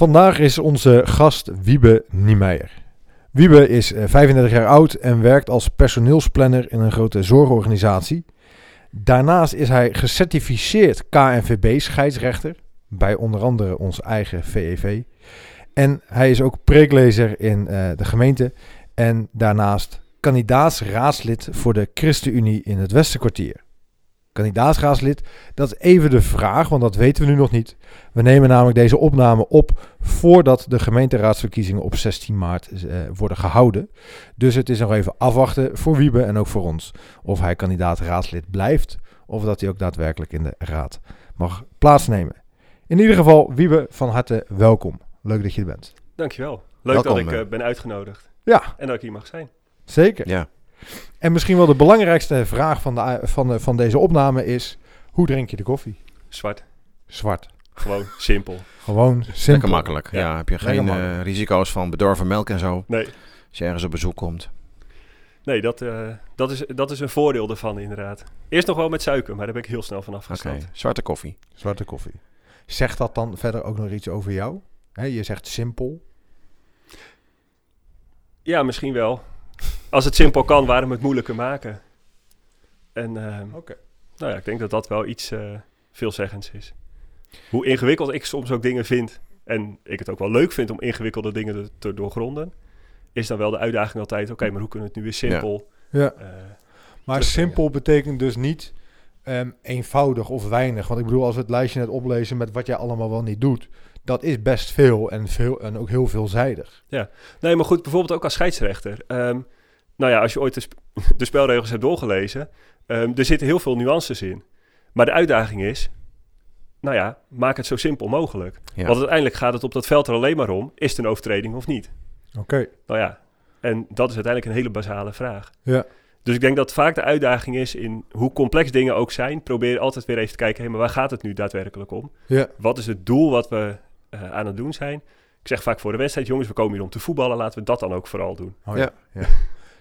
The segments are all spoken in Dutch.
Vandaag is onze gast Wiebe Niemeyer. Wiebe is eh, 35 jaar oud en werkt als personeelsplanner in een grote zorgorganisatie. Daarnaast is hij gecertificeerd KNVB-scheidsrechter bij onder andere ons eigen VEV. En hij is ook preeklezer in eh, de gemeente en daarnaast kandidaatsraadslid voor de ChristenUnie in het Westerkwartier. Kandidaatsraadslid, dat is even de vraag, want dat weten we nu nog niet. We nemen namelijk deze opname op voordat de gemeenteraadsverkiezingen op 16 maart eh, worden gehouden. Dus het is nog even afwachten voor Wiebe en ook voor ons of hij kandidaat-raadslid blijft of dat hij ook daadwerkelijk in de raad mag plaatsnemen. In ieder geval, Wiebe, van harte welkom. Leuk dat je er bent. Dankjewel. Leuk Welkom, dat ik eh. eh, ben uitgenodigd Ja, en dat ik hier mag zijn. zeker. Ja. En misschien wel de belangrijkste vraag van, de, van, de, van deze opname is: hoe drink je de koffie? Zwart. Zwart. Gewoon simpel. Gewoon simpel. Lekker makkelijk. Ja, Ja, heb je geen eh, risico's van bedorven melk en zo. Nee, Als je ergens op bezoek komt. nee dat, eh, dat, is, dat is een voordeel ervan inderdaad. Eerst nog wel met suiker, maar daar ben ik heel snel van Oké, afgestapt. zwarte koffie. Zwarte koffie. Zegt dat dan verder ook nog iets over jou? Hè, je zegt simpel. Ja, misschien wel. Als het simpel kan, waarom het moeilijker maken? En Oké. nou ja, ik denk dat dat wel iets eh, veelzeggends is. Hoe ingewikkeld ik soms ook dingen vind, en ik het ook wel leuk vind om ingewikkelde dingen te, te doorgronden, is dan wel de uitdaging altijd, oké, maar hoe kunnen we het nu weer simpel... Ja. eh, Maar simpel betekent dus niet ehm, eenvoudig of weinig. Want ik bedoel, als we het lijstje net oplezen met wat jij allemaal wel niet doet, dat is best veel en, veel, en ook heel veelzijdig. Nee, maar goed, bijvoorbeeld ook als scheidsrechter. Ehm, nou ja, als je ooit de, sp- de spelregels hebt doorgelezen, ehm, er zitten heel veel nuances in. Maar de uitdaging is, nou ja, maak het zo simpel mogelijk. Ja. Want uiteindelijk gaat het op dat veld er alleen maar om, is het een overtreding of niet? Oké. Nou ja, en dat is uiteindelijk een hele basale vraag. Ja. Dus ik denk dat vaak de uitdaging is in hoe complex dingen ook zijn, probeer altijd weer even te kijken, hé, maar waar gaat het nu daadwerkelijk om? Ja. Wat is het doel wat we eh, aan het doen zijn? Ik zeg vaak voor de wedstrijd, jongens, we komen hier om te voetballen, laten we dat dan ook vooral doen. Oh, Ja. ja.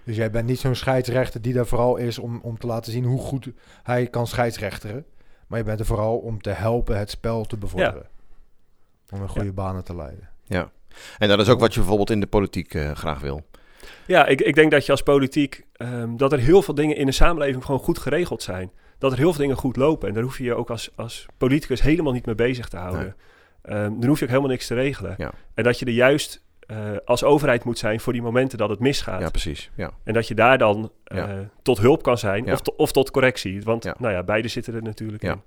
Dus jij bent niet zo'n scheidsrechter die daar vooral is om, om te laten zien hoe goed hij kan scheidsrechteren. Maar je bent er vooral om te helpen het spel te bevorderen. Om in goede banen te leiden. Ja. En dat is ook wat je bijvoorbeeld in de politiek eh, graag wil. Ja, ik, ik denk dat je als politiek, ehm, dat er heel veel dingen in de samenleving gewoon goed geregeld zijn. Dat er heel veel dingen goed lopen. En daar hoef je je ook als, als politicus helemaal niet mee bezig te houden. Ehm, dan hoef je ook helemaal niks te regelen. Ja. En dat je er juist eh, als overheid moet zijn voor die momenten dat het misgaat. Ja, precies. Ja. En dat je daar dan eh, Ja. tot hulp kan zijn Ja. of, to- of tot correctie. Want Ja. nou ja, beide zitten er natuurlijk Ja. in.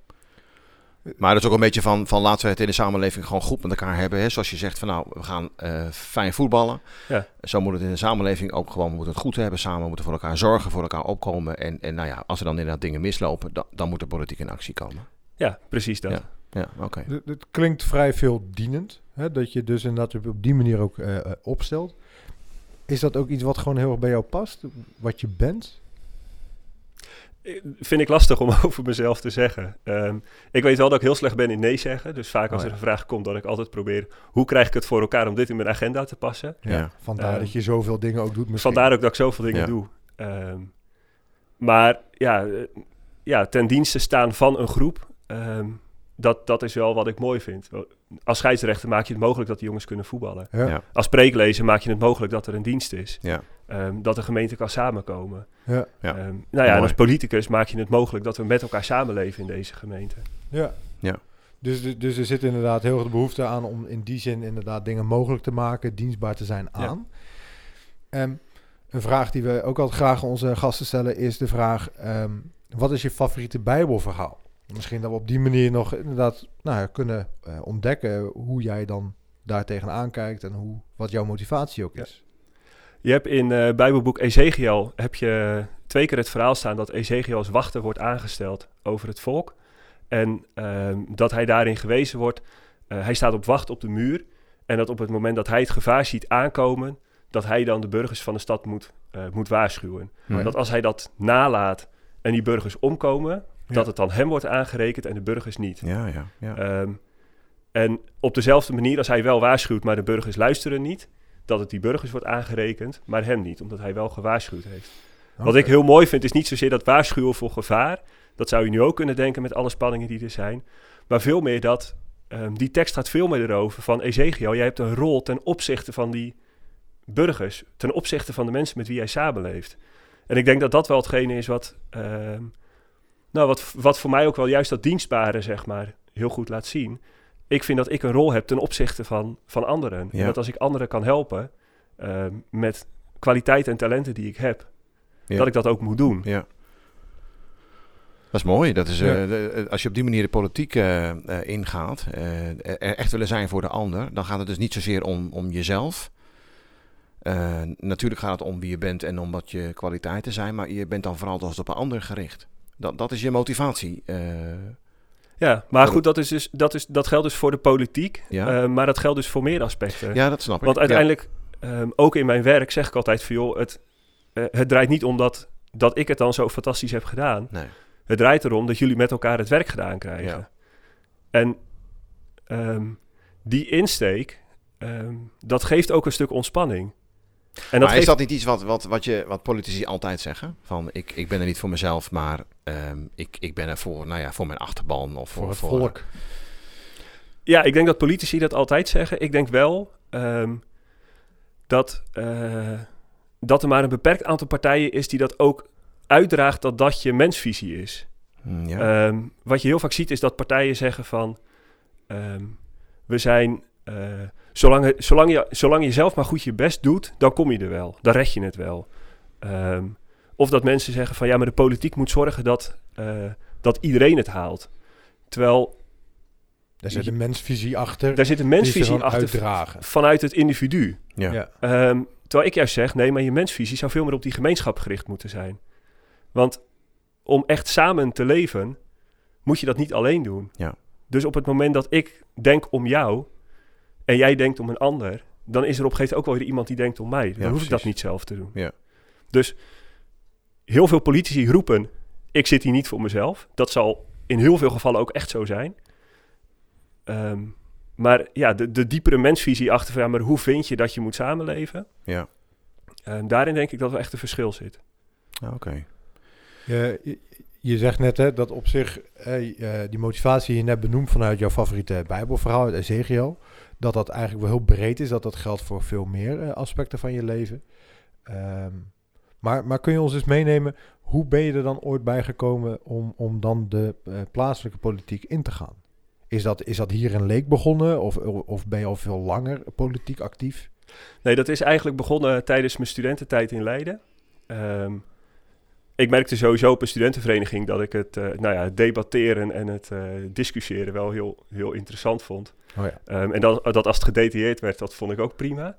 Maar dat is ook een beetje van, van laten we het in de samenleving gewoon goed met elkaar hebben. Hè? Zoals je zegt van nou, we gaan eh, fijn voetballen. Ja. Zo moet het in de samenleving ook gewoon, we moeten het goed hebben samen. We moeten voor elkaar zorgen, voor elkaar opkomen. En, en nou ja, als er dan inderdaad dingen mislopen, dan, dan moet de politiek in actie komen. Ja, precies dat. Ja. Ja, oké. Het- Het klinkt vrij veel dienend. Hè? Dat je dus inderdaad op die manier ook eh, eh, opstelt. Is dat ook iets wat gewoon heel erg bij jou past? Wat je bent? Vind ik lastig om over mezelf te zeggen. Ehm, ik weet wel dat ik heel slecht ben in nee zeggen. Dus vaak als Oh, er ja. een vraag komt, dat ik altijd probeer... hoe krijg ik het voor elkaar om dit in mijn agenda te passen? Ja. Vandaar Eh, dat je zoveel dingen ook doet misschien. Vandaar ook dat ik zoveel dingen Ja. doe. Ehm, maar ja, eh, ja, ten dienste staan van een groep... dat, dat is wel wat ik mooi vind. Als scheidsrechter maak je het mogelijk dat die jongens kunnen voetballen. Ja. Ja. Als preeklezer maak je het mogelijk dat er een dienst is. Ja. Ehm, dat de gemeente kan samenkomen. Ja. Ja. Ehm, nou ja, en als politicus maak je het mogelijk dat we met elkaar samenleven in deze gemeente. Ja. Ja. Dus, dus er zit inderdaad heel de behoefte aan om in die zin inderdaad dingen mogelijk te maken, dienstbaar te zijn Ja. aan. Ehm, een vraag die we ook altijd graag onze gasten stellen is de vraag: ehm, wat is je favoriete Bijbelverhaal? Misschien dat we op die manier nog inderdaad nou kunnen eh, ontdekken hoe jij dan daar tegenaan kijkt en hoe, wat jouw motivatie ook is. Je hebt in eh Bijbelboek Ezekiel heb je twee keer het verhaal staan dat Ezekiel als wachter wordt aangesteld over het volk. En ehm, dat hij daarin gewezen wordt. eh, hij staat op wacht op de muur. En dat op het moment dat hij het gevaar ziet aankomen, dat hij dan de burgers van de stad moet, eh, moet waarschuwen. Ja. Dat als hij dat nalaat en die burgers omkomen, Ja. dat het dan hem wordt aangerekend en de burgers niet. Ja, ja, ja. Ehm, en op dezelfde manier als hij wel waarschuwt, maar de burgers luisteren niet, dat het die burgers wordt aangerekend, maar hem niet, omdat hij wel gewaarschuwd heeft. Wat Oké. ik heel mooi vind, is niet zozeer dat waarschuwen voor gevaar. Dat zou je nu ook kunnen denken met alle spanningen die er zijn. Maar veel meer dat, ehm, die tekst gaat veel meer erover van Ezekiel, jij hebt een rol ten opzichte van die burgers, ten opzichte van de mensen met wie jij samenleeft. En ik denk dat dat wel hetgene is wat, ehm, nou, wat, wat voor mij ook wel juist dat dienstbare, zeg maar, heel goed laat zien. Ik vind dat ik een rol heb ten opzichte van, van anderen. Ja. En dat als ik anderen kan helpen ehm, met kwaliteiten en talenten die ik heb, Ja. dat ik dat ook moet doen. Ja. Dat is mooi. Dat is, eh, Ja. eh, als je op die manier de politiek eh, ingaat, er echt willen zijn voor de ander, dan gaat het dus niet zozeer om, om jezelf. Natuurlijk gaat het om wie je bent en om wat je kwaliteiten zijn, maar je bent dan vooral dus op een ander gericht. Dat, dat is je motivatie. eh, Ja, maar goed, dat, is dus, dat, is, dat geldt dus voor de politiek. Ja. eh, maar dat geldt dus voor meer aspecten. ja, dat snap ik. Want Ja. uiteindelijk, ehm, ook in mijn werk zeg ik altijd van... joh, het, eh, het draait niet om dat, dat ik het dan zo fantastisch heb gedaan. Nee. Het draait erom dat jullie met elkaar het werk gedaan krijgen. Ja. En ehm, die insteek, ehm, dat geeft ook een stuk ontspanning. En dat maar geeft is dat niet iets wat, wat, wat, je, wat politici altijd zeggen? Van ik, ik ben er niet voor mezelf, maar ehm, ik, ik ben er voor, nou ja, voor mijn achterban of voor voor, het volk. Ja, ik denk dat politici dat altijd zeggen. Ik denk wel ehm, dat, eh, dat er maar een beperkt aantal partijen is die dat ook uitdraagt dat dat je mensvisie is. Mm, Ja. Ehm, wat je heel vaak ziet is dat partijen zeggen van... ehm, we zijn... eh, zolang, zolang, je, zolang je zelf maar goed je best doet, dan kom je er wel. Dan red je het wel. Ehm, of dat mensen zeggen van... ja, maar de politiek moet zorgen dat, eh, dat iedereen het haalt. Terwijl Daar zit een mensvisie achter. daar zit een mensvisie achter uitdragen. vanuit het individu. ja. Ja. Ehm, terwijl ik juist zeg, nee, maar je mensvisie zou veel meer op die gemeenschap gericht moeten zijn. Want om echt samen te leven, moet je dat niet alleen doen. Ja. Dus op het moment dat ik denk om jou en jij denkt om een ander, dan is er op een gegeven moment ook wel weer iemand die denkt om mij. Dan Ja, hoef ik dat niet zelf te doen. Ja. Dus heel veel politici roepen, ik zit hier niet voor mezelf. Dat zal in heel veel gevallen ook echt zo zijn. Ehm, maar ja, de, de diepere mensvisie achter van, ja, maar hoe vind je dat je moet samenleven? Ja. Ehm, daarin denk ik dat wel echt een verschil zit. Oké. Je, je, je zegt net hè, dat op zich eh, eh, die motivatie die je net benoemt vanuit jouw favoriete Bijbelverhaal uit Ezekiel, dat dat eigenlijk wel heel breed is, dat dat geldt voor veel meer eh, aspecten van je leven. Ehm, maar, maar kun je ons eens meenemen, hoe ben je er dan ooit bij gekomen om, om dan de eh, plaatselijke politiek in te gaan? Is dat, is dat hier in Leek begonnen of, of ben je al veel langer politiek actief? Nee, dat is eigenlijk begonnen tijdens mijn studententijd in Leiden. Ehm, ik merkte sowieso op een studentenvereniging dat ik het, eh, nou ja, het debatteren en het eh, discussiëren wel heel, heel interessant vond. Oh ja. Ehm, en dat, dat als het gedetailleerd werd, dat vond ik ook prima.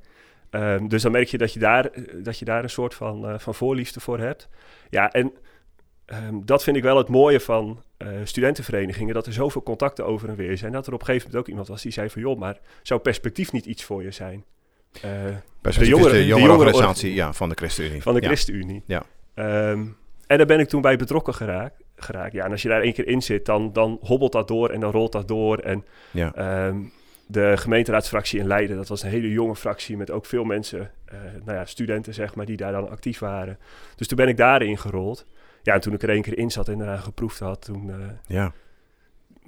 Ehm, dus dan merk je dat je daar, dat je daar een soort van, eh, van voorliefde voor hebt. Ja, en ehm, dat vind ik wel het mooie van studentenverenigingen, dat er zoveel contacten over en weer zijn. Dat er op een gegeven moment ook iemand was die zei van, joh, maar zou perspectief niet iets voor je zijn? Perspectief jongeren- de de jongere organisatie ja, van de ChristenUnie. van de. ChristenUnie. Ja. En daar ben ik toen bij betrokken geraakt. geraakt. Ja, en als je daar één keer in zit, dan, dan hobbelt dat door en dan rolt dat door. En Ja. Ehm, de gemeenteraadsfractie in Leiden, dat was een hele jonge fractie met ook veel mensen, eh, nou ja, studenten zeg maar, die daar dan actief waren. Dus toen ben ik daarin gerold. Ja, en toen ik er één keer in zat en eraan geproefd had, toen, eh, ja.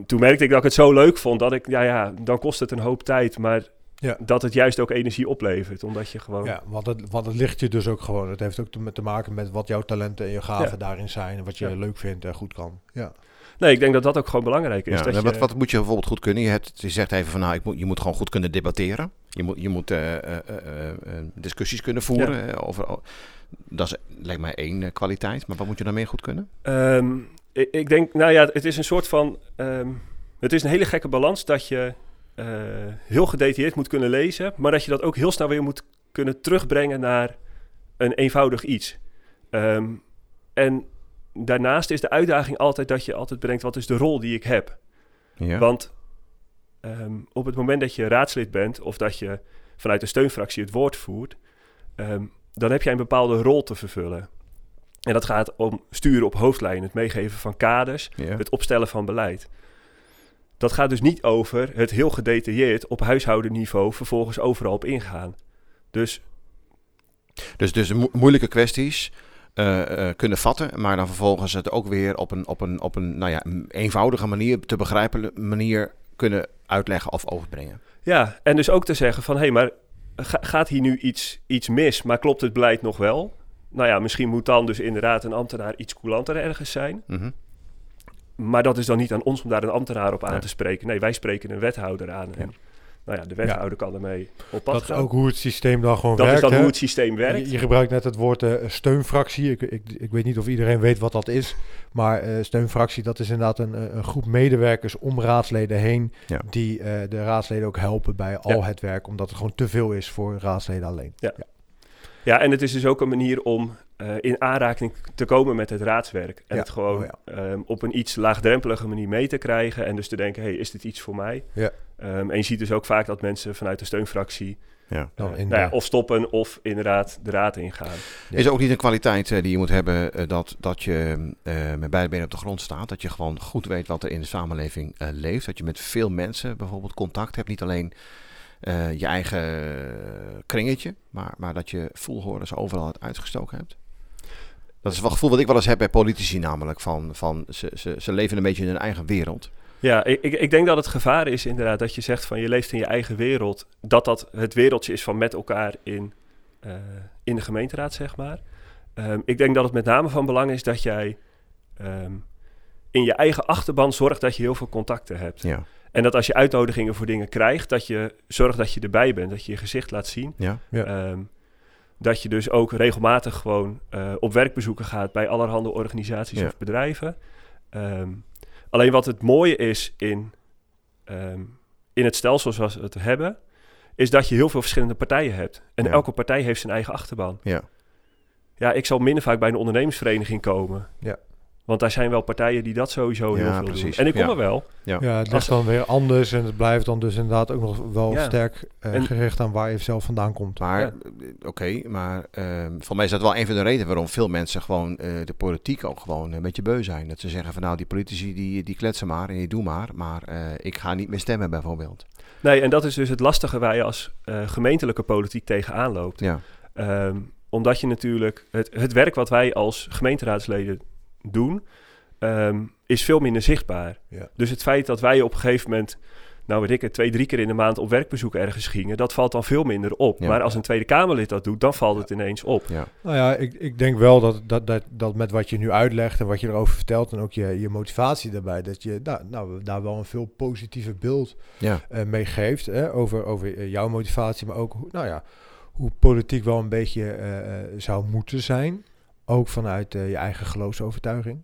toen merkte ik dat ik het zo leuk vond dat ik, ja ja, dan kost het een hoop tijd, maar Ja. dat het juist ook energie oplevert, omdat je gewoon... Ja, want het, want het ligt je dus ook gewoon. Het heeft ook te, te maken met wat jouw talenten en je gaven Ja. daarin zijn. En wat je Ja. leuk vindt en goed kan. Ja. Nee, ik denk dat dat ook gewoon belangrijk is. Ja, dat je, wat, wat moet je bijvoorbeeld goed kunnen? Je, hebt, je zegt even van nou, ik moet, je moet gewoon goed kunnen debatteren. Je moet, je moet eh, eh, eh, eh, discussies kunnen voeren. over, dat is, lijkt mij één kwaliteit. Maar wat moet je dan meer goed kunnen? Ehm, ik, ik denk, nou ja, het is een soort van. ehm, het is een hele gekke balans dat je eh, heel gedetailleerd moet kunnen lezen, maar dat je dat ook heel snel weer moet kunnen terugbrengen naar een eenvoudig iets. Ehm, en daarnaast is de uitdaging altijd dat je altijd bedenkt, wat is de rol die ik heb? Ja. Want ehm, op het moment dat je raadslid bent of dat je vanuit de steunfractie het woord voert, ehm, dan heb jij een bepaalde rol te vervullen. En dat gaat om sturen op hoofdlijnen, het meegeven van kaders, ja. het opstellen van beleid. Dat gaat dus niet over het heel gedetailleerd op huishoudenniveau vervolgens overal op ingaan. Dus Dus, dus mo- moeilijke kwesties eh, eh, kunnen vatten, maar dan vervolgens het ook weer op een, op een, op een nou ja, een eenvoudige manier, te begrijpen manier kunnen uitleggen of overbrengen. ja, en dus ook te zeggen van hé, hey, maar ga- gaat hier nu iets, iets mis, maar klopt het beleid nog wel? Nou ja, misschien moet dan dus inderdaad een ambtenaar iets coulanter ergens zijn. Mhm. Maar dat is dan niet aan ons om daar een ambtenaar op aan te spreken. Nee, wij spreken een wethouder aan. En, nou ja, de wethouder kan ermee op pad Dat is gaan. ook hoe het systeem dan gewoon dat werkt. is dan hè? hoe het systeem werkt. Je, je gebruikt net het woord eh, steunfractie. Ik, ik, ik weet niet of iedereen weet wat dat is. Maar eh, steunfractie, dat is inderdaad een, eh, een groep medewerkers om raadsleden heen. Ja. Die eh, de raadsleden ook helpen bij al het werk. Omdat het gewoon te veel is voor raadsleden alleen. Ja, en het is dus ook een manier om eh, in aanraking te komen met het raadswerk. En Ja, het gewoon oh ehm, op een iets laagdrempelige manier mee te krijgen. En dus te denken, hey, is dit iets voor mij? Ja. Ehm, en je ziet dus ook vaak dat mensen vanuit de steunfractie Ja. Dan eh, in nou de- of stoppen of inderdaad de raad ingaan. Ja. Is er ook niet een kwaliteit eh, die je moet hebben dat, dat je eh, met beide benen op de grond staat? Dat je gewoon goed weet wat er in de samenleving eh, leeft? Dat je met veel mensen bijvoorbeeld contact hebt? Niet alleen eh, je eigen kringetje, maar, maar dat je voelhoorders overal het uitgestoken hebt? Dat is wel het gevoel wat ik wel eens heb bij politici namelijk. Van, van ze, ze, ze leven een beetje in hun eigen wereld. Ja, ik, ik, ik denk dat het gevaar is inderdaad dat je zegt van je leeft in je eigen wereld. Dat dat het wereldje is van met elkaar in, eh, in de gemeenteraad, zeg maar. Ehm, ik denk dat het met name van belang is dat jij ehm, in je eigen achterban zorgt dat je heel veel contacten hebt. Ja, En dat als je uitnodigingen voor dingen krijgt, dat je zorgt dat je erbij bent, dat je je gezicht laat zien. ja, Ja. Ehm, dat je dus ook regelmatig gewoon eh, op werkbezoeken gaat bij allerhande organisaties Ja. of bedrijven. Ehm, alleen wat het mooie is in, ehm, in het stelsel zoals we het hebben, is dat je heel veel verschillende partijen hebt. En Ja. elke partij heeft zijn eigen achterban. ja. Ja, ik zal minder vaak bij een ondernemingsvereniging komen. Ja. Want daar zijn wel partijen die dat sowieso heel Ja, veel precies. doen. En ik kom Ja. er wel. ja. Ja, het ligt dan weer anders en het blijft dan dus inderdaad ook nog wel Ja. sterk eh, En- gericht aan waar je zelf vandaan komt. Maar, Ja. eh, oké, maar eh voor mij is dat wel een van de redenen waarom veel mensen gewoon eh, de politiek ook gewoon een beetje beu zijn. Dat ze zeggen van nou, die politici die, die kletsen maar en die doen maar, maar eh, ik ga niet meer stemmen bijvoorbeeld. Nee, en dat is dus het lastige waar je als eh, gemeentelijke politiek tegenaan loopt. Ja, Ehm, omdat je natuurlijk het, het werk wat wij als gemeenteraadsleden doen, ehm, is veel minder zichtbaar. Ja. Dus het feit dat wij op een gegeven moment, nou weet ik het, twee, drie keer in de maand op werkbezoek ergens gingen, dat valt dan veel minder op. Ja. Maar als een Tweede Kamerlid dat doet, dan valt het ineens op. ja, Nou ja, ik, ik denk wel dat, dat, dat, dat met wat je nu uitlegt en wat je erover vertelt en ook je, je motivatie daarbij, dat je nou, nou, daar wel een veel positiever beeld ja, eh mee geeft hè, over, over eh, jouw motivatie, maar ook hoe, nou ja, hoe politiek wel een beetje eh, eh, zou moeten zijn. Ook vanuit eh, je eigen geloofsovertuiging.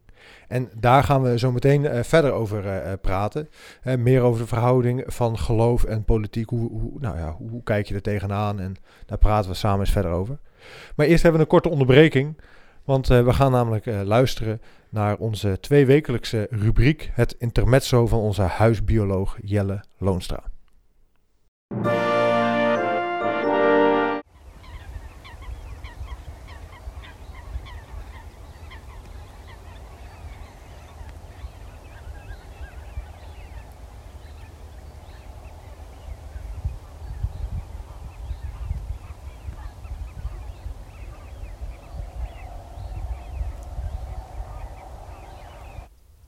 En daar gaan we zo meteen eh, verder over eh, praten. Meer over de verhouding van geloof en politiek. Hoe, hoe, nou ja, hoe, kijk je er tegenaan? En daar praten we samen eens verder over. Maar eerst hebben we een korte onderbreking. Want we gaan namelijk luisteren naar onze tweewekelijkse rubriek. Het intermezzo van onze huisbioloog Jelle Loonstra.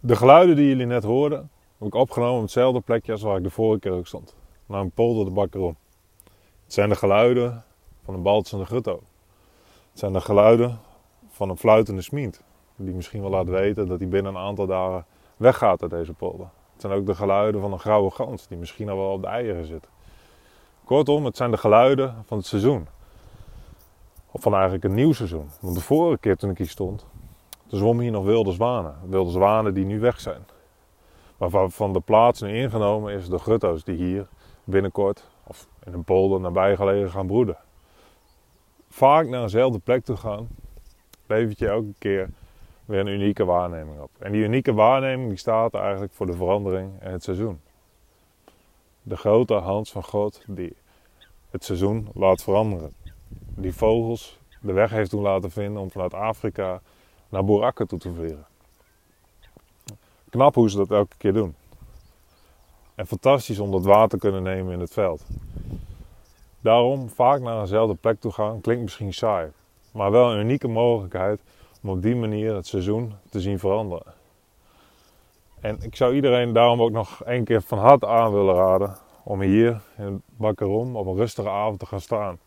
De geluiden die jullie net hoorden, heb ik opgenomen op hetzelfde plekje als waar ik de vorige keer ook stond. Naar een polder de Bakkerom. Het zijn de geluiden van een baltsende gutto. Het zijn de geluiden van een fluitende smient. Die misschien wel laat weten dat hij binnen een aantal dagen weggaat uit deze polder. Het zijn ook de geluiden van een grauwe gans die misschien al wel op de eieren zit. Kortom, het zijn de geluiden van het seizoen. Of van eigenlijk een nieuw seizoen. Want de vorige keer toen ik hier stond, er zwommen hier nog wilde zwanen. Wilde zwanen die nu weg zijn. Maar waarvan de plaats nu ingenomen is de gutto's die hier binnenkort of in een polder nabij gelegen gaan broeden. vaak naar dezelfde plek toe gaan, levert je elke keer weer een unieke waarneming op. En die unieke waarneming die staat eigenlijk voor de verandering en het seizoen. De grote hand van God die het seizoen laat veranderen. Die vogels de weg heeft doen laten vinden om vanuit Afrika naar Boerakke toe te vliegen. Knap hoe ze dat elke keer doen. En fantastisch om dat water te kunnen nemen in het veld. Daarom vaak naar eenzelfde plek toe gaan klinkt misschien saai, maar wel een unieke mogelijkheid om op die manier het seizoen te zien veranderen. En ik zou iedereen daarom ook nog één keer van harte aan willen raden om hier in Bakkerom op een rustige avond te gaan staan.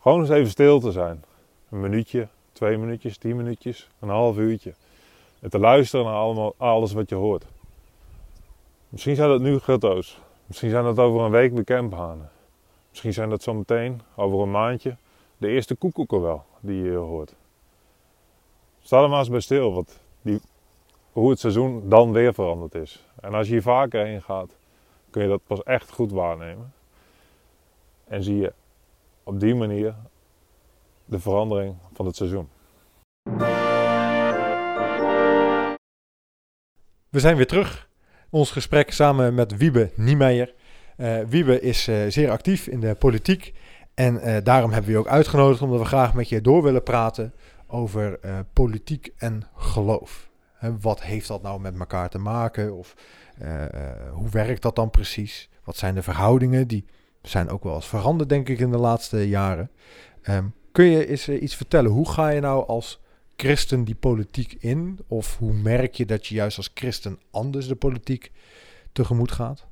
Gewoon eens even stil te zijn. Een minuutje, twee minuutjes, tien minuutjes, een half uurtje. En te luisteren naar allemaal, alles wat je hoort. Misschien zijn dat nu gutto's. Misschien zijn dat over een week de camphanen. Misschien zijn dat zometeen, over een maandje, de eerste koekoeken wel die je hoort. Sta er maar eens bij stil wat die, hoe het seizoen dan weer veranderd is. En als je hier vaker heen gaat, kun je dat pas echt goed waarnemen. En zie je op die manier de verandering van het seizoen. We zijn weer terug. Ons gesprek samen met Wiebe Niemeyer. Uh, Wiebe is uh, zeer actief in de politiek. En uh, daarom hebben we je ook uitgenodigd omdat we graag met je door willen praten over politiek en geloof. Wat heeft dat nou met elkaar te maken? Of hoe werkt dat dan precies? Wat zijn de verhoudingen? Die zijn ook wel eens veranderd, denk ik, in de laatste jaren. Um, kun je eens iets vertellen? Hoe ga je nou als christen die politiek in? Of hoe merk je dat je juist als christen anders de politiek tegemoet gaat?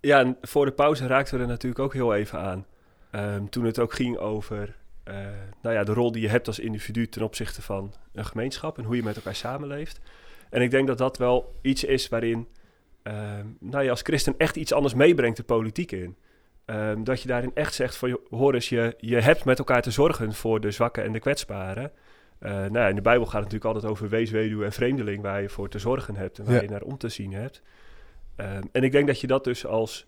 Ja, voor de pauze raakten we er natuurlijk ook heel even aan. Um, toen het ook ging over uh, nou ja, de rol die je hebt als individu ten opzichte van een gemeenschap en hoe je met elkaar samenleeft. En ik denk dat dat wel iets is waarin uh, nou, je als christen echt iets anders meebrengt de politiek in. Um, dat je daarin echt zegt van, hoor eens, je, je hebt met elkaar te zorgen voor de zwakken en de kwetsbaren. Uh, nou ja, in de Bijbel gaat het natuurlijk altijd over wees, weduwe en vreemdeling, waar je voor te zorgen hebt en waar ja. je naar om te zien hebt. Um, en ik denk dat je dat dus als,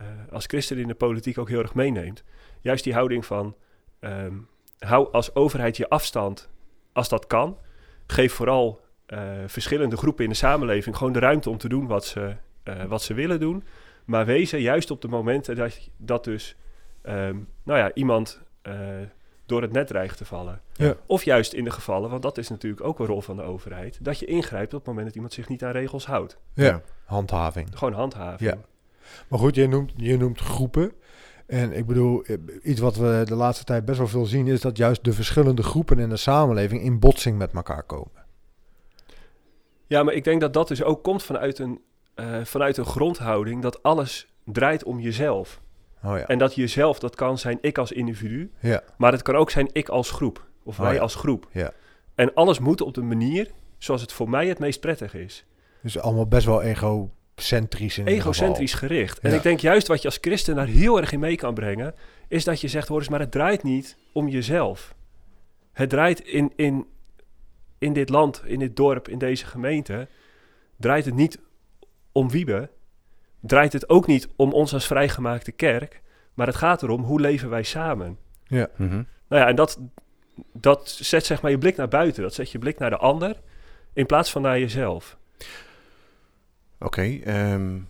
uh, als christen in de politiek ook heel erg meeneemt. Juist die houding van, um, hou als overheid je afstand als dat kan. Geef vooral uh, verschillende groepen in de samenleving gewoon de ruimte om te doen wat ze, wat ze willen doen. Maar wezen juist op de momenten dat, dat dus um, nou ja, iemand uh, door het net dreigt te vallen. Ja. Of juist in de gevallen, want dat is natuurlijk ook een rol van de overheid, dat je ingrijpt op het moment dat iemand zich niet aan regels houdt. Ja, handhaving. Gewoon handhaving. Ja. Maar goed, je noemt, je noemt groepen. En ik bedoel, iets wat we de laatste tijd best wel veel zien, is dat juist de verschillende groepen in de samenleving in botsing met elkaar komen. Ja, maar ik denk dat dat dus ook komt vanuit een uh, vanuit een grondhouding dat alles draait om jezelf. Oh ja. En dat jezelf, dat kan zijn ik als individu, ja. maar het kan ook zijn ik als groep. Of wij oh ja. als groep. Ja. En alles moet op de manier zoals het voor mij het meest prettig is. Dus allemaal best wel egocentrisch in Egocentrisch gericht. Ja. En ik denk juist wat je als christen daar heel erg in mee kan brengen, is dat je zegt, hoor eens, maar het draait niet om jezelf. Het draait in, in, in dit land, in dit dorp, in deze gemeente, draait het niet om Wiebe, draait het ook niet om ons als vrijgemaakte kerk, maar het gaat erom hoe leven wij samen. Ja. Mm -hmm. Nou ja, en dat, dat zet zeg maar je blik naar buiten, dat zet je blik naar de ander in plaats van naar jezelf. Oké, okay, um,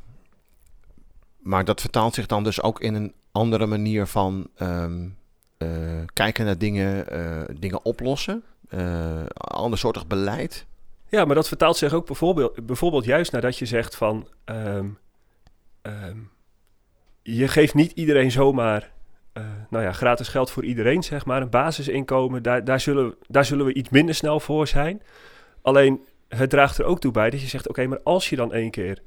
maar dat vertaalt zich dan dus ook in een andere manier van um, uh, kijken naar dingen, uh, dingen oplossen, uh, andersoortig beleid. Ja, maar dat vertaalt zich ook bijvoorbeeld, bijvoorbeeld juist nadat je zegt van... Um, um, je geeft niet iedereen zomaar uh, nou ja, gratis geld voor iedereen, zeg maar. Een basisinkomen, daar, daar, zullen, daar zullen we iets minder snel voor zijn. Alleen, het draagt er ook toe bij dat je zegt... oké, okay, maar als je dan één keer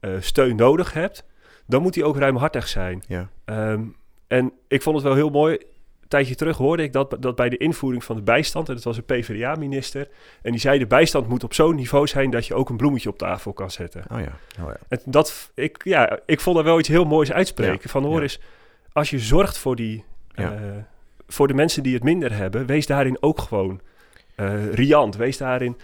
uh, steun nodig hebt... dan moet die ook ruimhartig zijn. Ja. Um, en ik vond het wel heel mooi een tijdje terug hoorde ik dat, dat bij de invoering van de bijstand, en dat was een PvdA-minister, en die zei de bijstand moet op zo'n niveau zijn dat je ook een bloemetje op tafel kan zetten. Oh ja. Oh ja. En dat, ik, ja, ik vond er wel iets heel moois uitspreken. Ja. Van hoor Ja. eens, als je zorgt voor, die, Ja. eh, voor de mensen die het minder hebben, wees daarin ook gewoon eh, riant. Wees daarin.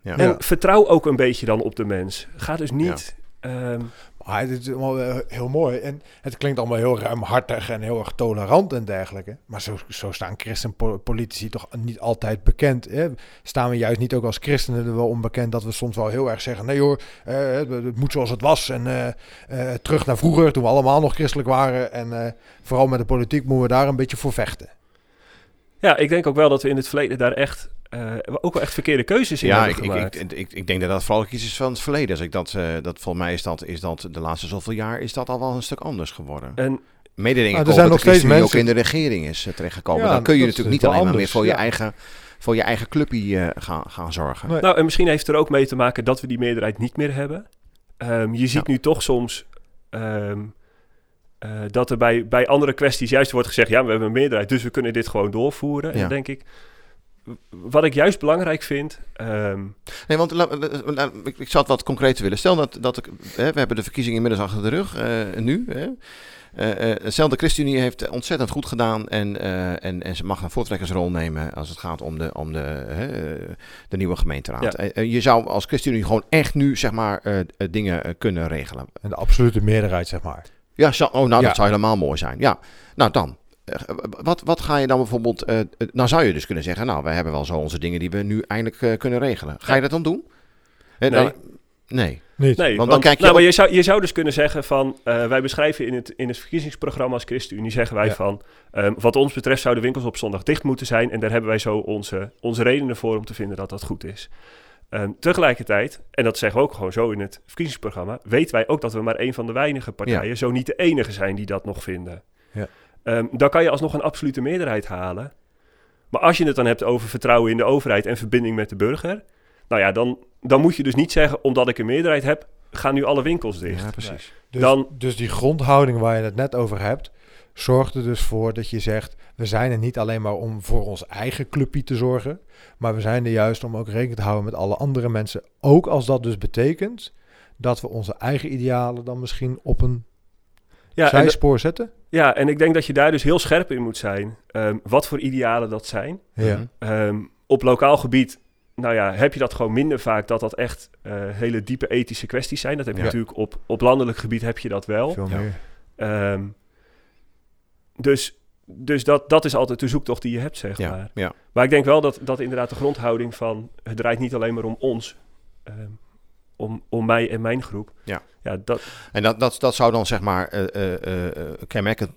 Ja. En Ja. vertrouw ook een beetje dan op de mens. Ga dus niet. ehm, Ah, het is allemaal eh, heel mooi. En het klinkt allemaal heel ruimhartig en heel erg tolerant en dergelijke. Maar zo, zo staan christenpolitici toch niet altijd bekend. Hè? Staan we juist niet ook als christenen er wel onbekend dat we soms wel heel erg zeggen: nee hoor, eh, het, moet zoals het was. En eh, terug naar vroeger, toen we allemaal nog christelijk waren. En vooral met de politiek moeten we daar een beetje voor vechten. Ja, ik denk ook wel dat we in het verleden daar echt eh, ook wel echt verkeerde keuzes in Ja, ik, hebben ik, gemaakt. ik, ik, ik denk dat dat vooral iets is van het verleden. Als ik dat, eh, dat volgens mij is dat, is dat de laatste zoveel jaar is dat al wel een stuk anders geworden. en Mede denk ik Maar er ook zijn dat nog steeds mensen- ook in de regering is eh, terechtgekomen. Ja, dan kun je natuurlijk niet alleen maar meer voor je eigen, voor je eigen clubje eh, gaan, gaan zorgen. Nee. Nou, en misschien heeft het er ook mee te maken dat we die meerderheid niet meer hebben. Ehm, je ziet Ja. nu toch soms ehm, eh, dat er bij, bij andere kwesties juist wordt gezegd: ja, we hebben een meerderheid, dus we kunnen dit gewoon doorvoeren. En denk ik, wat ik juist belangrijk vind. ehm, Nee, want la- la- la- ik, ik zou het wat concreter willen. Stel dat, dat ik, hè, we hebben de verkiezingen inmiddels achter de rug, eh, nu. Hè. Eh, eh, stel de ChristenUnie heeft ontzettend goed gedaan en, eh, en, en ze mag een voortrekkersrol nemen als het gaat om de, om de, hè, de nieuwe gemeenteraad. Ja. Je zou als ChristenUnie gewoon echt nu zeg maar dingen kunnen regelen. En de absolute meerderheid, zeg maar. Ja, zo, oh, nou Ja. dat zou helemaal mooi zijn. Ja, nou dan. Eh, Wat, wat ga je dan bijvoorbeeld... eh, eh, nou zou je dus kunnen zeggen... Nou, we hebben wel zo onze dingen die we nu eindelijk kunnen regelen. Ga je dat dan doen? Eh, Nee. dan- nee. Niet. nee, dan want, kijk je nou, op- maar je, zou, je zou dus kunnen zeggen van, eh, wij beschrijven in het, in het verkiezingsprogramma als ChristenUnie, zeggen wij Ja. van, ehm, wat ons betreft zouden winkels op zondag dicht moeten zijn en daar hebben wij zo onze, onze redenen voor om te vinden dat dat goed is. Ehm, tegelijkertijd, en dat zeggen we ook gewoon zo in het verkiezingsprogramma, weten wij ook dat we maar een van de weinige partijen, zo niet de enige zijn die dat nog vinden. Ja. Ehm, dan kan je alsnog een absolute meerderheid halen. Maar als je het dan hebt over vertrouwen in de overheid en verbinding met de burger, nou ja, dan, dan moet je dus niet zeggen, omdat ik een meerderheid heb, gaan nu alle winkels dicht. Ja, precies. Dus, Dan- dus die grondhouding waar je het net over hebt, zorgt er dus voor dat je zegt: we zijn er niet alleen maar om voor ons eigen clubje te zorgen, maar we zijn er juist om ook rekening te houden met alle andere mensen. Ook als dat dus betekent dat we onze eigen idealen dan misschien op een Ja, zijspoor zetten. Ja, en ik denk dat je daar dus heel scherp in moet zijn. ehm, wat voor idealen dat zijn. Ja. Mhm. Ehm, op lokaal gebied, nou ja, heb je dat gewoon minder vaak dat dat echt eh, hele diepe ethische kwesties zijn. Dat heb je Ja. natuurlijk op, op landelijk gebied heb je dat wel. Veel Ja. meer. Ehm, dus dus dat, dat is altijd de zoektocht die je hebt, zeg Ja, maar. ja. Maar ik denk wel dat, dat inderdaad de grondhouding van... het draait niet alleen maar om ons, ehm, om, om mij en mijn groep. Ja. ja dat, En dat, dat, dat zou dan zeg maar eh, eh, eh, kenmerkend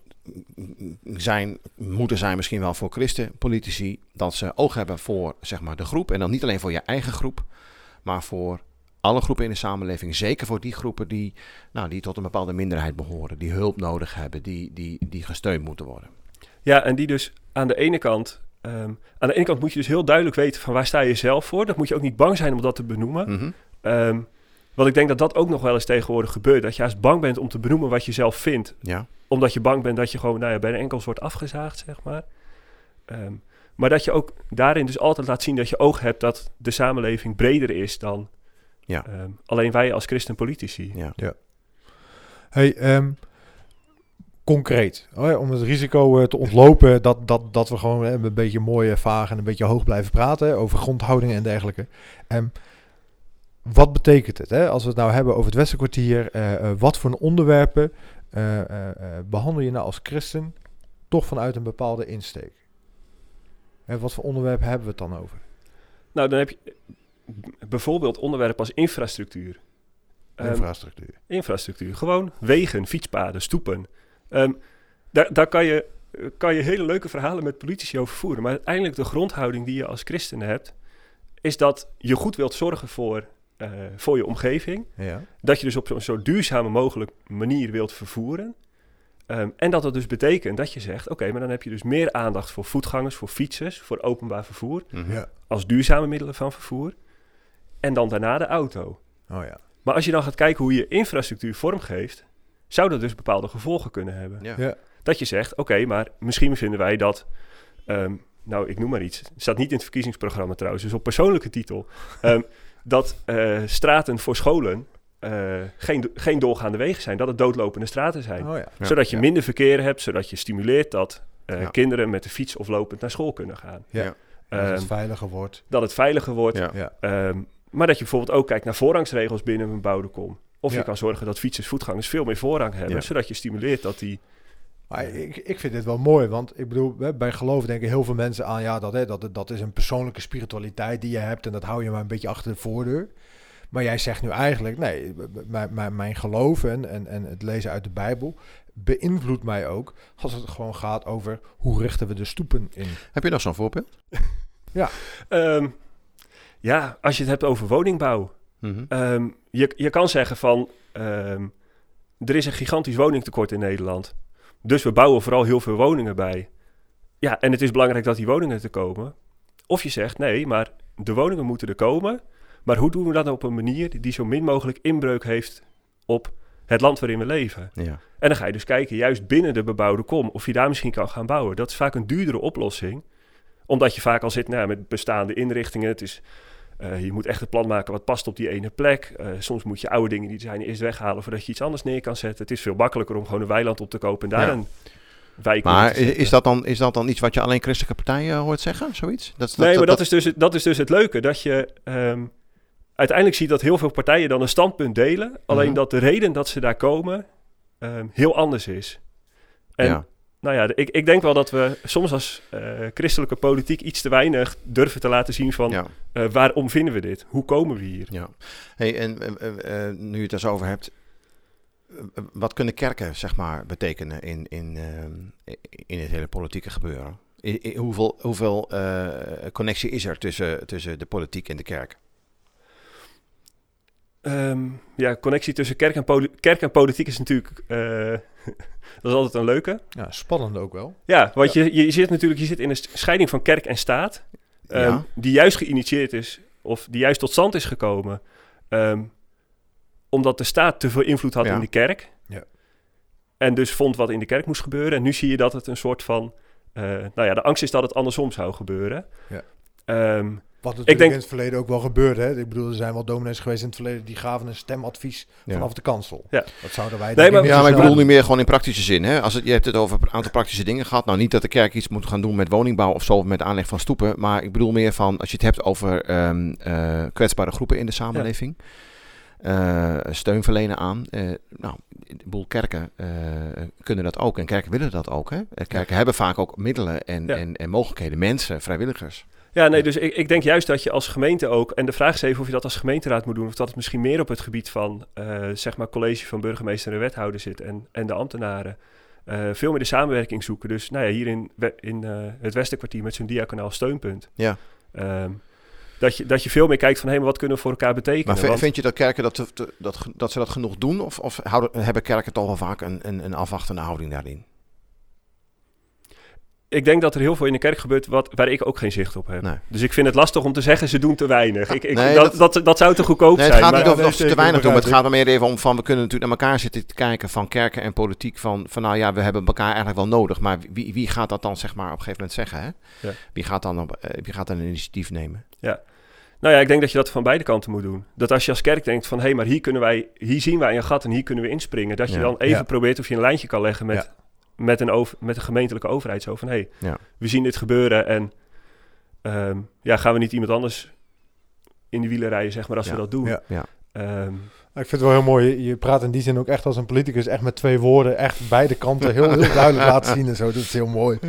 zijn, moeten zijn misschien wel voor christenpolitici, dat ze oog hebben voor zeg maar de groep. En dan niet alleen voor je eigen groep, maar voor alle groepen in de samenleving. Zeker voor die groepen die, nou, die tot een bepaalde minderheid behoren, die hulp nodig hebben, die, die, die gesteund moeten worden. Ja, en die dus aan de ene kant... ehm, aan de ene kant moet je dus heel duidelijk weten van waar sta je zelf voor. Dat moet je ook niet bang zijn om dat te benoemen. Mhm. Ehm, want ik denk dat dat ook nog wel eens tegenwoordig gebeurt. Dat je juist bang bent om te benoemen wat je zelf vindt. Ja, Omdat je bang bent dat je gewoon nou ja, bij de enkels wordt afgezaagd, zeg maar. Ehm, maar dat je ook daarin dus altijd laat zien dat je oog hebt dat de samenleving breder is dan Ja. ehm, alleen wij als christenpolitici. ja. Hey, ehm, concreet, oh ja, om het risico eh, te ontlopen dat, dat, dat we gewoon eh, een beetje mooi vaag en een beetje hoog blijven praten over grondhoudingen en dergelijke. Ehm, wat betekent het hè, als we het nou hebben over het Westerkwartier? eh, eh, wat voor onderwerpen eh, eh, eh, behandel je nou als christen toch vanuit een bepaalde insteek? En wat voor onderwerpen hebben we het dan over? Nou, dan heb je bijvoorbeeld onderwerpen als infrastructuur. Ehm, Infrastructuur. infrastructuur. Gewoon wegen, fietspaden, stoepen. Ehm, daar daar kan, je, kan je hele leuke verhalen met politici over voeren. Maar uiteindelijk de grondhouding die je als christen hebt... is dat je goed wilt zorgen voor, eh, voor je omgeving. Ja. Dat je dus op zo'n zo duurzame mogelijk manier wilt vervoeren. Ehm, en dat dat dus betekent dat je zegt... oké, maar dan heb je dus meer aandacht voor voetgangers, voor fietsers... voor openbaar vervoer Mhm. ja. als duurzame middelen van vervoer. En dan daarna de auto. Oh ja. Maar als je dan gaat kijken hoe je infrastructuur vormgeeft, zou dat dus bepaalde gevolgen kunnen hebben. Ja. Ja. Dat je zegt, oké, maar misschien vinden wij dat, ehm, nou ik noem maar iets, het staat niet in het verkiezingsprogramma trouwens, dus op persoonlijke titel, ehm, dat eh, straten voor scholen eh, geen, geen doorgaande wegen zijn, dat het doodlopende straten zijn. Oh ja. Ja. Zodat je Ja. minder verkeer hebt, zodat je stimuleert dat eh, Ja. kinderen met de fiets of lopend naar school kunnen gaan. Ja. Ja. Dat het Ehm, veiliger wordt. dat het veiliger wordt. Ja. Ja. Ehm, maar dat je bijvoorbeeld ook kijkt naar voorrangsregels binnen een bebouwde kom. Of Ja. je kan zorgen dat fietsers, voetgangers veel meer voorrang hebben, Ja. zodat je stimuleert dat die... Maar ik, ik vind dit wel mooi, want ik bedoel, hè, bij geloof denken heel veel mensen aan, ja, dat, hè, dat, dat is een persoonlijke spiritualiteit die je hebt en dat hou je maar een beetje achter de voordeur. Maar jij zegt nu eigenlijk, nee, mijn, mijn, mijn geloof en, en, en het lezen uit de Bijbel beïnvloedt mij ook als het gewoon gaat over hoe richten we de stoepen in. Heb je nog zo'n voorbeeld? Ehm, ja, als je het hebt over woningbouw. Mhm. Ehm, je, je kan zeggen van, ehm, er is een gigantisch woningtekort in Nederland. Dus we bouwen vooral heel veel woningen bij. Ja, en het is belangrijk dat die woningen er komen. Of je zegt, nee, maar de woningen moeten er komen. Maar hoe doen we dat op een manier die zo min mogelijk inbreuk heeft op het land waarin we leven? Ja. En dan ga je dus kijken, juist binnen de bebouwde kom, of je daar misschien kan gaan bouwen. Dat is vaak een duurdere oplossing. Omdat je vaak al zit nou, met bestaande inrichtingen. Het is, eh, je moet echt een plan maken wat past op die ene plek. Eh, soms moet je oude dingen die er zijn eerst weghalen voordat je iets anders neer kan zetten. Het is veel makkelijker om gewoon een weiland op te kopen en daar Ja. een wijk Maar te is, dat dan, is dat dan iets wat je alleen christelijke partijen hoort zeggen? Zoiets? Dat, nee, maar dat, is dus, het- dat is dus het leuke. Dat je ehm, uiteindelijk ziet dat heel veel partijen dan een standpunt delen. Alleen Mhm. dat de reden dat ze daar komen ehm, heel anders is. En Ja. Nou ja, ik, ik denk wel dat we soms als eh, christelijke politiek iets te weinig durven te laten zien van Ja. eh, waarom vinden we dit? Hoe komen we hier? Ja. Hey, en eh, nu je het er zo over hebt, wat kunnen kerken zeg maar betekenen in, in, in het hele politieke gebeuren? I- i- hoeveel hoeveel connectie is er tussen, tussen de politiek en de kerk? Ehm, ja, connectie tussen kerk en, kerk en politiek is natuurlijk dat is altijd een leuke. Ja, spannend ook wel. Ja, want Je, je zit natuurlijk je zit in een scheiding van kerk en staat. ehm, Ja. Die juist geïnitieerd is, of die juist tot stand is gekomen. ehm, omdat de staat te veel invloed had Ja. in de kerk. Ja. En dus vond wat in de kerk moest gebeuren. En nu zie je dat het een soort van. eh, nou ja, de angst is dat het andersom zou gebeuren. Ja. Ehm, Wat natuurlijk denk- in het verleden ook wel gebeurde. Hè? Ik bedoel, er zijn wel dominees geweest in het verleden die gaven een stemadvies Ja. vanaf de kansel. Ja. Dat zouden wij Nee, denk ik maar- niet Ja, maar ik bedoel nu meer gewoon in praktische zin. Hè? Als het, je hebt het over een aantal praktische dingen gehad. Nou, niet dat de kerk iets moet gaan doen met woningbouw of zo, of met aanleg van stoepen. Maar ik bedoel meer van, als je het hebt over ehm, eh, kwetsbare groepen in de samenleving. eh, steun verlenen aan. eh, nou, een boel kerken eh, kunnen dat ook. En kerken willen dat ook. Hè? Kerken hebben vaak ook middelen en, Ja. en, en mogelijkheden. Mensen, vrijwilligers. Ja, nee, dus ik, ik denk juist dat je als gemeente ook, en de vraag is even of je dat als gemeenteraad moet doen, of dat het misschien meer op het gebied van, eh, zeg maar, college van burgemeester en wethouder zit en, en de ambtenaren. eh, veel meer de samenwerking zoeken. Dus nou ja, hier in, eh, het Westerkwartier met zo'n diaconaal steunpunt. Ja. Ehm, dat, je, dat je veel meer kijkt van, hé, maar wat kunnen we voor elkaar betekenen? Maar Want- vind je dat kerken dat, dat ze dat genoeg doen? Of, of houden, hebben kerken toch wel vaak een, een, een afwachtende houding daarin? Ik denk dat er heel veel in de kerk gebeurt wat, waar ik ook geen zicht op heb. Nee. Dus ik vind het lastig om te zeggen, ze doen te weinig. Ik, ik, Nee, dat, dat, dat, zou te goedkoop Nee, het zijn. gaat maar- niet over of ze te weinig doen. maar Het gaat er meer even om van we kunnen natuurlijk naar elkaar zitten te kijken van kerken en politiek. Van, van nou ja, we hebben elkaar eigenlijk wel nodig. Maar wie, wie gaat dat dan zeg maar op een gegeven moment zeggen? Hè? Ja. Wie, gaat dan op, eh, wie gaat dan een initiatief nemen? Nou ja, ik denk dat je dat van beide kanten moet doen. Dat als je als kerk denkt van... hé, maar hier, kunnen wij, hier zien wij een gat en hier kunnen we inspringen... dat je Ja. dan even Ja. probeert of je een lijntje kan leggen met, Ja. Met, een, over, met een gemeentelijke overheid. Zo van, hé, Ja. we zien dit gebeuren en... ehm, ja, gaan we niet iemand anders in de wielen rijden, zeg maar, als Ja. we dat doen. Ja. Ja. Ehm, Ik vind het wel heel mooi. Je, praat in die zin ook echt als een politicus, echt met twee woorden, echt beide kanten heel, heel duidelijk laten zien en zo. Dat is heel mooi.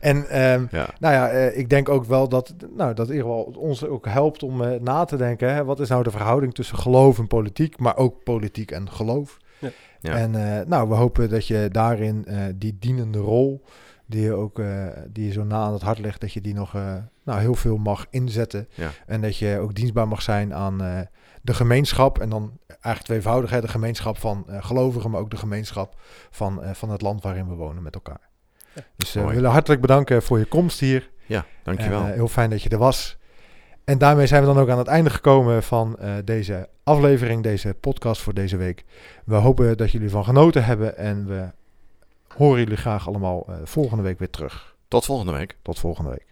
En ehm, Ja. nou ja, eh, ik denk ook wel dat, nou, dat in ieder geval ons ook helpt om eh, na te denken. Hè, wat is nou de verhouding tussen geloof en politiek, maar ook politiek en geloof? Ja. Ja. En eh, nou, we hopen dat je daarin eh, die dienende rol, die je ook eh, die je zo na aan het hart ligt, dat je die nog eh, nou, heel veel mag inzetten. Ja. En dat je ook dienstbaar mag zijn aan eh, de gemeenschap. En dan eigenlijk tweevoudig, hè, de gemeenschap van eh, gelovigen, maar ook de gemeenschap van, eh, van het land waarin we wonen met elkaar. Ja. Dus eh, we willen hartelijk bedanken voor je komst hier. Ja, dankjewel. En, eh, heel fijn dat je er was. En daarmee zijn we dan ook aan het einde gekomen van eh, deze aflevering, deze podcast voor deze week. We hopen dat jullie van genoten hebben en we horen jullie graag allemaal eh, volgende week weer terug. Tot volgende week. Tot volgende week.